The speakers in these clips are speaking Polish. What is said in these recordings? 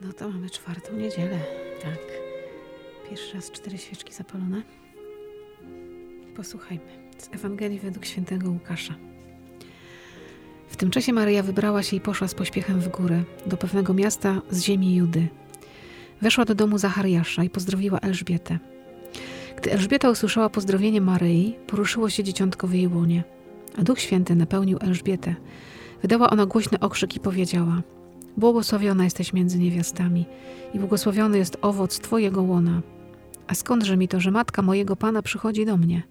No to mamy czwartą niedzielę. Tak. Pierwszy raz cztery świeczki zapalone. Posłuchajmy z Ewangelii według świętego Łukasza. W tym czasie Maryja wybrała się i poszła z pośpiechem w górę, do pewnego miasta z ziemi Judy. Weszła do domu Zachariasza i pozdrowiła Elżbietę. Gdy Elżbieta usłyszała pozdrowienie Maryi, poruszyło się dzieciątko w jej łonie, a Duch Święty napełnił Elżbietę. Wydała ona głośny okrzyk i powiedziała: Błogosławiona jesteś między niewiastami i błogosławiony jest owoc Twojego łona. A skądże mi to, że matka mojego Pana przychodzi do mnie?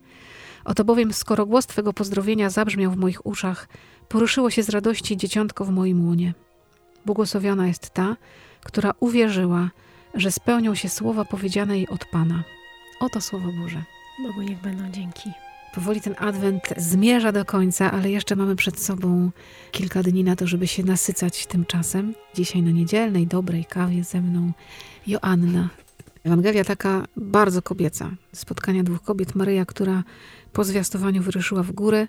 Oto bowiem, skoro głos Twego pozdrowienia zabrzmiał w moich uszach, poruszyło się z radości dzieciątko w moim łonie. Błogosławiona jest ta, która uwierzyła, że spełnią się słowa powiedziane jej od Pana. Oto słowo Boże. Bogu niech będą dzięki. Powoli ten adwent zmierza do końca, ale jeszcze mamy przed sobą kilka dni na to, żeby się nasycać tym czasem. Dzisiaj na niedzielnej, dobrej kawie ze mną Joanna. Ewangelia taka bardzo kobieca. Spotkania dwóch kobiet. Maryja, która po zwiastowaniu wyruszyła w górę.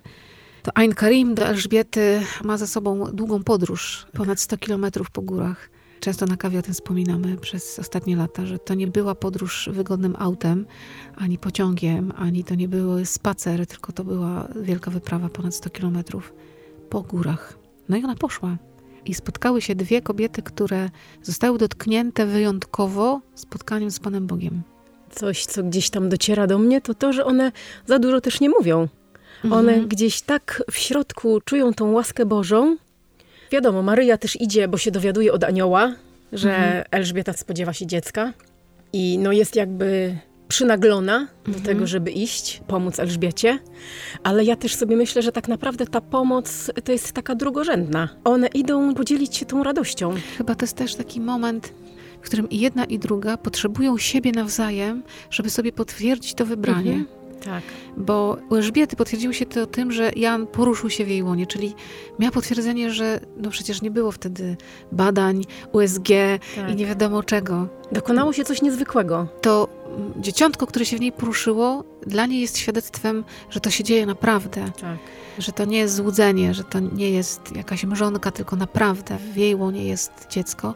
To Ain Karim do Elżbiety ma za sobą długą podróż, ponad 100 kilometrów po górach. Często na kawie o tym wspominamy przez ostatnie lata, że to nie była podróż wygodnym autem, ani pociągiem, ani to nie był spacer, tylko to była wielka wyprawa ponad 100 kilometrów po górach. No i ona poszła. I spotkały się dwie kobiety, które zostały dotknięte wyjątkowo spotkaniem z Panem Bogiem. Coś, co gdzieś tam dociera do mnie, to to, że one za dużo też nie mówią. One Mhm. gdzieś tak w środku czują tą łaskę Bożą. Wiadomo, Maryja też idzie, bo się dowiaduje od anioła, że Mhm. Elżbieta spodziewa się dziecka. I no jest jakby przynaglona do Mhm. tego, żeby iść, pomóc Elżbiecie. Ale ja też sobie myślę, że tak naprawdę ta pomoc to jest taka drugorzędna. One idą podzielić się tą radością. Chyba to jest też taki moment, w którym i jedna i druga potrzebują siebie nawzajem, żeby sobie potwierdzić to wybranie. Mhm. Tak. Bo u Elżbiety potwierdziło się to tym, że Jan poruszył się w jej łonie, czyli miała potwierdzenie, że no przecież nie było wtedy badań, USG Tak. i nie wiadomo czego. Dokonało się coś niezwykłego. To mm, dzieciątko, które się w niej poruszyło, dla niej jest świadectwem, że to się dzieje naprawdę, Tak. że to nie jest złudzenie, że to nie jest jakaś mrzonka, tylko naprawdę w jej łonie jest dziecko.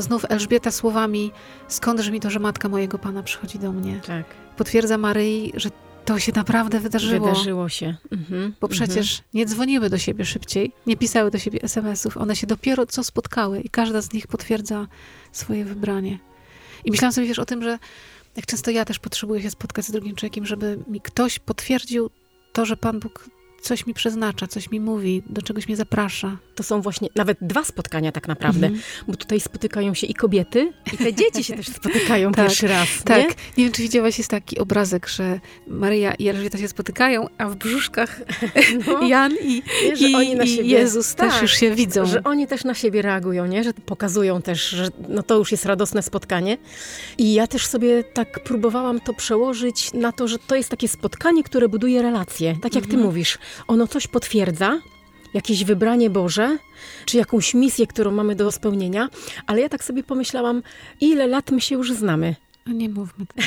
Znów Elżbieta słowami, skądże mi to, że matka mojego Pana przychodzi do mnie? Tak. Potwierdza Maryi, że to się naprawdę wydarzyło. Wydarzyło się. Mhm. Bo przecież nie dzwoniły do siebie szybciej, nie pisały do siebie SMS-ów. One się dopiero co spotkały i każda z nich potwierdza swoje wybranie. I myślałam sobie, wiesz, o tym, że jak często ja też potrzebuję się spotkać z drugim człowiekiem, żeby mi ktoś potwierdził to, że Pan Bóg coś mi przeznacza, coś mi mówi, do czegoś mnie zaprasza. To są właśnie nawet dwa spotkania tak naprawdę, Mhm. bo tutaj spotykają się i kobiety, i te dzieci się też spotykają Tak, pierwszy raz. Tak, Nie? nie? wiem, czy widziałaś, jest taki obrazek, że Maryja i Elżbieta się spotykają, a w brzuszkach No, Jan i, nie, że i, oni na i siebie, Jezus też tak, już się widzą. Że oni też na siebie reagują, nie? Że pokazują też, że no to już jest radosne spotkanie. I ja też sobie tak próbowałam to przełożyć na to, że to jest takie spotkanie, które buduje relacje. Tak jak ty Mhm. mówisz, ono coś potwierdza, jakieś wybranie Boże, czy jakąś misję, którą mamy do spełnienia, ale ja tak sobie pomyślałam, ile lat my się już znamy. No nie mówmy. tak.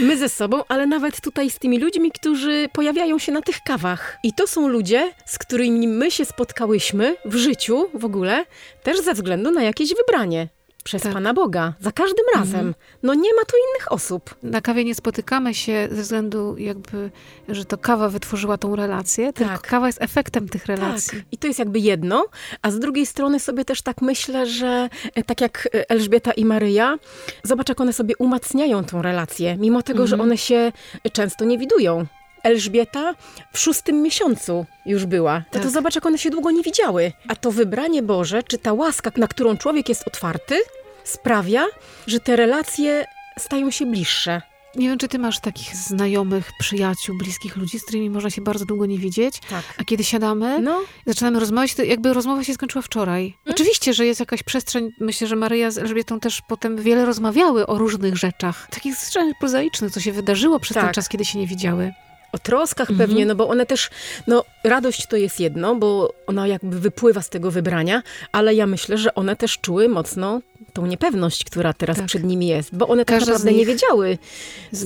My ze sobą, ale nawet tutaj z tymi ludźmi, którzy pojawiają się na tych kawach. I to są ludzie, z którymi my się spotkałyśmy w życiu w ogóle, też ze względu na jakieś wybranie. Przez Tak. Pana Boga. Za każdym razem. Mhm. No nie ma tu innych osób. Na kawie nie spotykamy się ze względu jakby, że to kawa wytworzyła tą relację, tylko Tak. kawa jest efektem tych relacji. Tak. I to jest jakby jedno, a z drugiej strony sobie też tak myślę, że e, tak jak e, Elżbieta i Maryja, zobacz jak one sobie umacniają tą relację, mimo tego, że Mhm. one się często nie widują. Elżbieta w szóstym miesiącu już była. To, to Tak. zobacz, jak one się długo nie widziały. A to wybranie Boże, czy ta łaska, na którą człowiek jest otwarty, sprawia, że te relacje stają się bliższe. Nie wiem, czy ty masz takich znajomych, przyjaciół, bliskich ludzi, z którymi można się bardzo długo nie widzieć, Tak. a kiedy siadamy, No, zaczynamy rozmawiać, to jakby rozmowa się skończyła wczoraj. Mm. Oczywiście, że jest jakaś przestrzeń, myślę, że Maryja z Elżbietą też potem wiele rozmawiały o różnych rzeczach, takich rzeczach prozaicznych, co się wydarzyło przez ten Tak. czas, kiedy się nie widziały. O troskach Mhm. pewnie, no bo one też, no radość to jest jedno, bo ona jakby wypływa z tego wybrania, ale ja myślę, że one też czuły mocno tą niepewność, która teraz Tak. przed nimi jest, bo one tak Każda naprawdę nie wiedziały.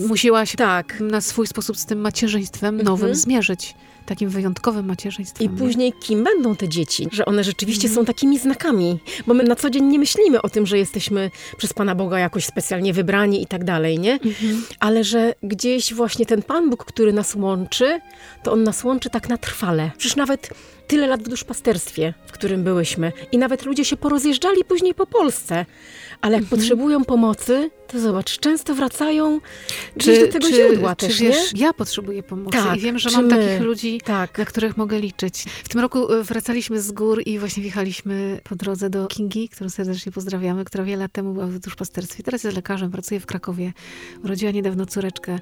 Musiała się Tak, na swój sposób z tym macierzyństwem Mhm. nowym zmierzyć. Takim wyjątkowym macierzyństwem. I później kim będą te dzieci? Że one rzeczywiście są takimi znakami, bo my na co dzień nie myślimy o tym, że jesteśmy przez Pana Boga jakoś specjalnie wybrani i tak dalej, nie? Ale że gdzieś właśnie ten Pan Bóg, który nas łączy, to On nas łączy tak na trwale. Przecież nawet tyle lat w duszpasterstwie, w którym byłyśmy i nawet ludzie się porozjeżdżali później po Polsce, ale jak potrzebują pomocy, to zobacz, często wracają gdzieś do tego źródła czy też, wiesz, nie? ja potrzebuję pomocy Tak, i wiem, że czy mam my? takich ludzi, Tak. na których mogę liczyć. W tym roku e, wracaliśmy z gór i właśnie wjechaliśmy po drodze do Kingi, którą serdecznie pozdrawiamy, która wiele lat temu była w duszpasterstwie. Teraz jest lekarzem, pracuje w Krakowie. Urodziła niedawno córeczkę.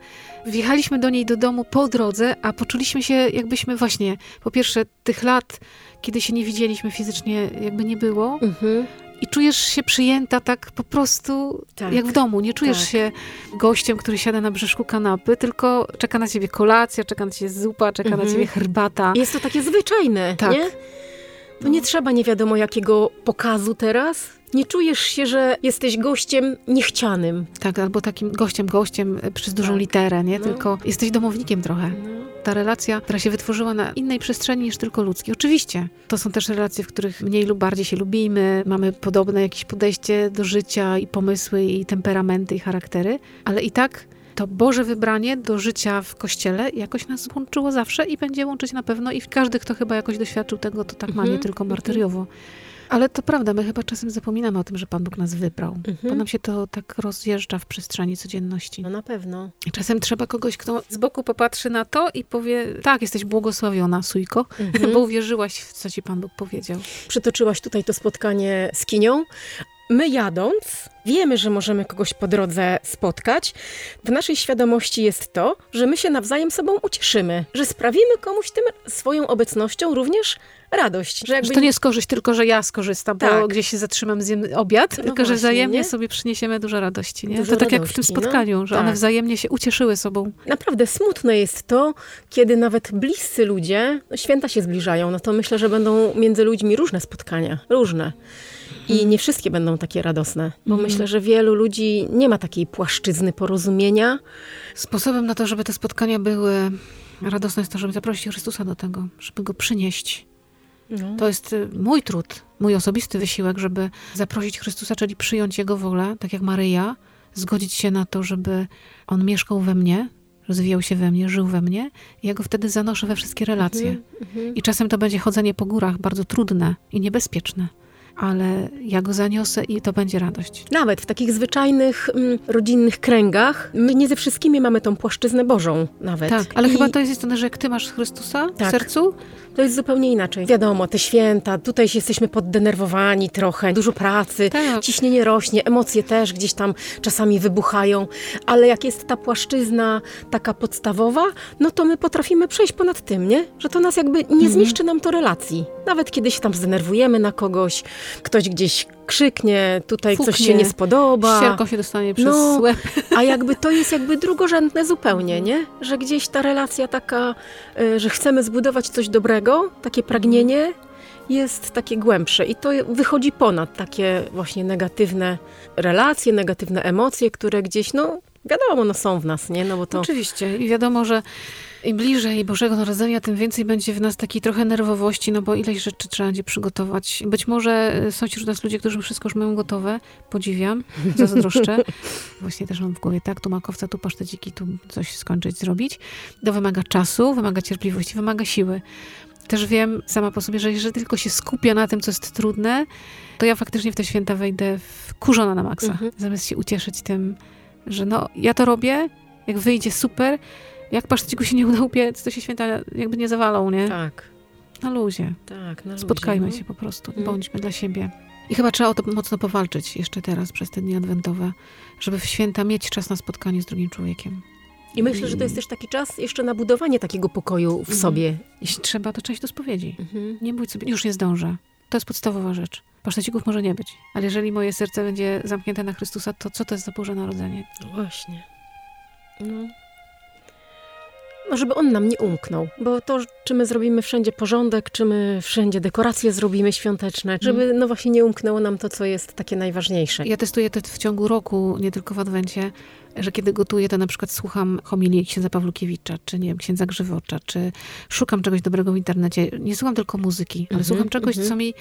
Wjechaliśmy do niej do domu po drodze, a poczuliśmy się jakbyśmy właśnie, po pierwsze, tych lat, kiedy się nie widzieliśmy fizycznie, jakby nie było. Mhm. I czujesz się przyjęta tak po prostu Tak. jak w domu. Nie czujesz Tak. się gościem, który siada na brzuszku kanapy, tylko czeka na ciebie kolacja, czeka na ciebie zupa, czeka na Mhm. ciebie herbata. Jest to takie zwyczajne, Tak. nie? To nie trzeba nie wiadomo jakiego pokazu teraz. Nie czujesz się, że jesteś gościem niechcianym. Tak, albo takim gościem, gościem y, przez dużą Tak. literę, nie? No. Tylko jesteś domownikiem trochę. Ta relacja, która się wytworzyła na innej przestrzeni niż tylko ludzkiej. Oczywiście, to są też relacje, w których mniej lub bardziej się lubimy, mamy podobne jakieś podejście do życia i pomysły, i temperamenty, i charaktery, ale i tak to Boże wybranie do życia w Kościele jakoś nas łączyło zawsze i będzie łączyć na pewno i każdy, kto chyba jakoś doświadczył tego, to tak ma, nie Mhm, tylko mhm. martyriowo. Ale to prawda, my chyba czasem zapominamy o tym, że Pan Bóg nas wybrał. Bo Mhm. nam się to tak rozjeżdża w przestrzeni codzienności. No na pewno. Czasem trzeba kogoś, kto z boku popatrzy na to i powie, tak, jesteś błogosławiona, Sujko, Mhm. bo uwierzyłaś w co ci Pan Bóg powiedział. Przytoczyłaś tutaj to spotkanie z Kinią. My jadąc, wiemy, że możemy kogoś po drodze spotkać. W naszej świadomości jest to, że my się nawzajem sobą ucieszymy, że sprawimy komuś tym swoją obecnością również radość. Że jakby Że to nie jest korzyść, tylko że ja skorzystam, bo Tak. gdzieś się zatrzymam, zjem obiad, tylko że właśnie, wzajemnie nie? sobie przyniesiemy dużo radości. Nie? Dużo to tak jak w tym radości, no. spotkaniu, że one Tak. wzajemnie się ucieszyły sobą. Naprawdę smutne jest to, kiedy nawet bliscy ludzie, no święta się zbliżają, no to myślę, że będą między ludźmi różne spotkania, różne. I nie wszystkie będą takie radosne, bo Mhm. Myślę, że wielu ludzi nie ma takiej płaszczyzny porozumienia. Sposobem na to, żeby te spotkania były radosne jest to, żeby zaprosić Chrystusa do tego, żeby Go przynieść. No. To jest y, mój trud, mój osobisty wysiłek, żeby zaprosić Chrystusa, czyli przyjąć Jego wolę, tak jak Maryja, zgodzić się na to, żeby On mieszkał we mnie, rozwijał się we mnie, żył we mnie i ja Go wtedy zanoszę we wszystkie relacje. Mhm. I czasem to będzie chodzenie po górach bardzo trudne i niebezpieczne, ale ja Go zaniosę i to będzie radość. Nawet w takich zwyczajnych, mm, rodzinnych kręgach, my nie ze wszystkimi mamy tą płaszczyznę Bożą nawet. Tak, ale I chyba to jest istotne, że jak Ty masz Chrystusa w Tak. sercu, to jest zupełnie inaczej. Wiadomo, te święta, tutaj jesteśmy poddenerwowani trochę, dużo pracy, Tak. ciśnienie rośnie, emocje też gdzieś tam czasami wybuchają, ale jak jest ta płaszczyzna taka podstawowa, no to my potrafimy przejść ponad tym, nie? Że to nas jakby Mhm. nie zniszczy nam to relacji. Nawet kiedy się tam zdenerwujemy na kogoś, ktoś gdzieś krzyknie, tutaj coś Fuknie. się nie spodoba. ścierką się dostanie przez No, łeb. A jakby to jest jakby drugorzędne zupełnie, nie? Że gdzieś ta relacja taka, y, że chcemy zbudować coś dobrego, takie pragnienie jest takie głębsze i to wychodzi ponad takie właśnie negatywne relacje, negatywne emocje, które gdzieś, no wiadomo, no są w nas, nie? No bo to... Oczywiście. I wiadomo, że im bliżej Bożego Narodzenia, tym więcej będzie w nas takiej trochę nerwowości, no bo ileś rzeczy trzeba będzie przygotować. Być może y, są wśród nas ludzie, którzy wszystko już mają gotowe. Podziwiam, zazdroszczę. Właśnie też mam w głowie, tak, tu makowca, tu paszteciki, tu coś skończyć, zrobić. To wymaga czasu, wymaga cierpliwości, wymaga siły. Też wiem sama po sobie, że jeżeli tylko się skupia na tym, co jest trudne, to ja faktycznie w te święta wejdę wkurzona na maksa. Mhm. Zamiast się ucieszyć tym, że no, ja to robię, jak wyjdzie super, jak paszteciku się nie uda upiec, to się święta jakby nie zawalą, nie? Tak, Na luzie. tak. Na luzie, Spotkajmy no. się po prostu, Mhm. bądźmy dla siebie. I chyba trzeba o to mocno powalczyć jeszcze teraz, przez te dni adwentowe, żeby w święta mieć czas na spotkanie z drugim człowiekiem. I myślę, że to jest też taki czas jeszcze na budowanie takiego pokoju w Mhm. sobie. Jeśli trzeba, to część do spowiedzi. Mhm. Nie bój sobie, już nie zdążę. To jest podstawowa rzecz. Pasztecików może nie być, ale jeżeli moje serce będzie zamknięte na Chrystusa, to co to jest za Boże Narodzenie? No Właśnie. No. Żeby on nam nie umknął. Bo to, czy my zrobimy wszędzie porządek, czy my wszędzie dekoracje zrobimy świąteczne, żeby no właśnie nie umknęło nam to, co jest takie najważniejsze. Ja testuję to w ciągu roku, nie tylko w Adwencie, że kiedy gotuję, to na przykład słucham homilii księdza Pawlukiewicza, czy nie wiem, księdza Grzywocza, czy szukam czegoś dobrego w internecie. Nie słucham tylko muzyki, ale Mhm, słucham czegoś, mhm. co mi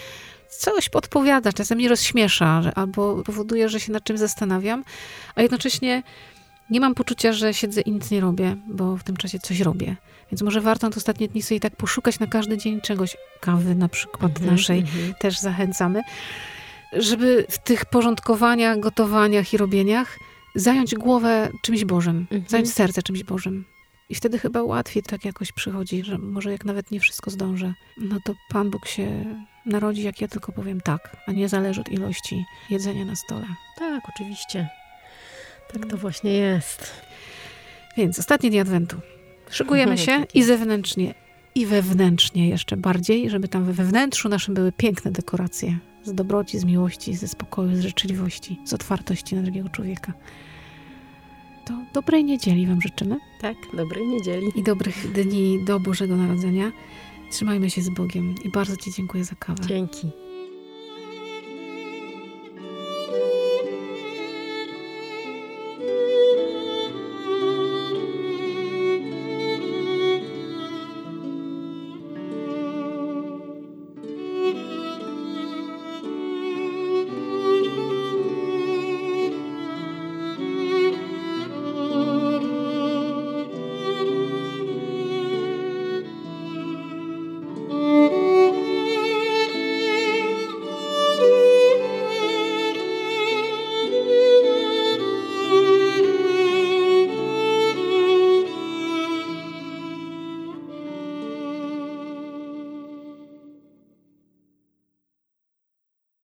coś podpowiada, czasem mnie rozśmiesza, albo powoduje, że się nad czymś zastanawiam, a jednocześnie nie mam poczucia, że siedzę i nic nie robię, bo w tym czasie coś robię. Więc może warto te ostatnie dni sobie tak poszukać na każdy dzień czegoś, kawy na przykład Mhm, naszej, mhm. też zachęcamy, żeby w tych porządkowaniach, gotowaniach i robieniach zająć głowę czymś Bożym, Mhm. zająć serce czymś Bożym. I wtedy chyba łatwiej tak jakoś przychodzi, że może jak nawet nie wszystko zdążę, no to Pan Bóg się narodzi, jak ja tylko powiem tak, a nie zależy od ilości jedzenia na stole. Tak, oczywiście. Tak to właśnie jest. Więc ostatni dzień Adwentu. Szykujemy się i zewnętrznie, i wewnętrznie jeszcze bardziej, żeby tam we wewnętrzu naszym były piękne dekoracje z dobroci, z miłości, ze spokoju, z życzliwości, z otwartości na drugiego człowieka. To dobrej niedzieli Wam życzymy Tak, dobrej niedzieli. i dobrych dni do Bożego Narodzenia. Trzymajmy się z Bogiem i bardzo Ci dziękuję za kawę. Dzięki.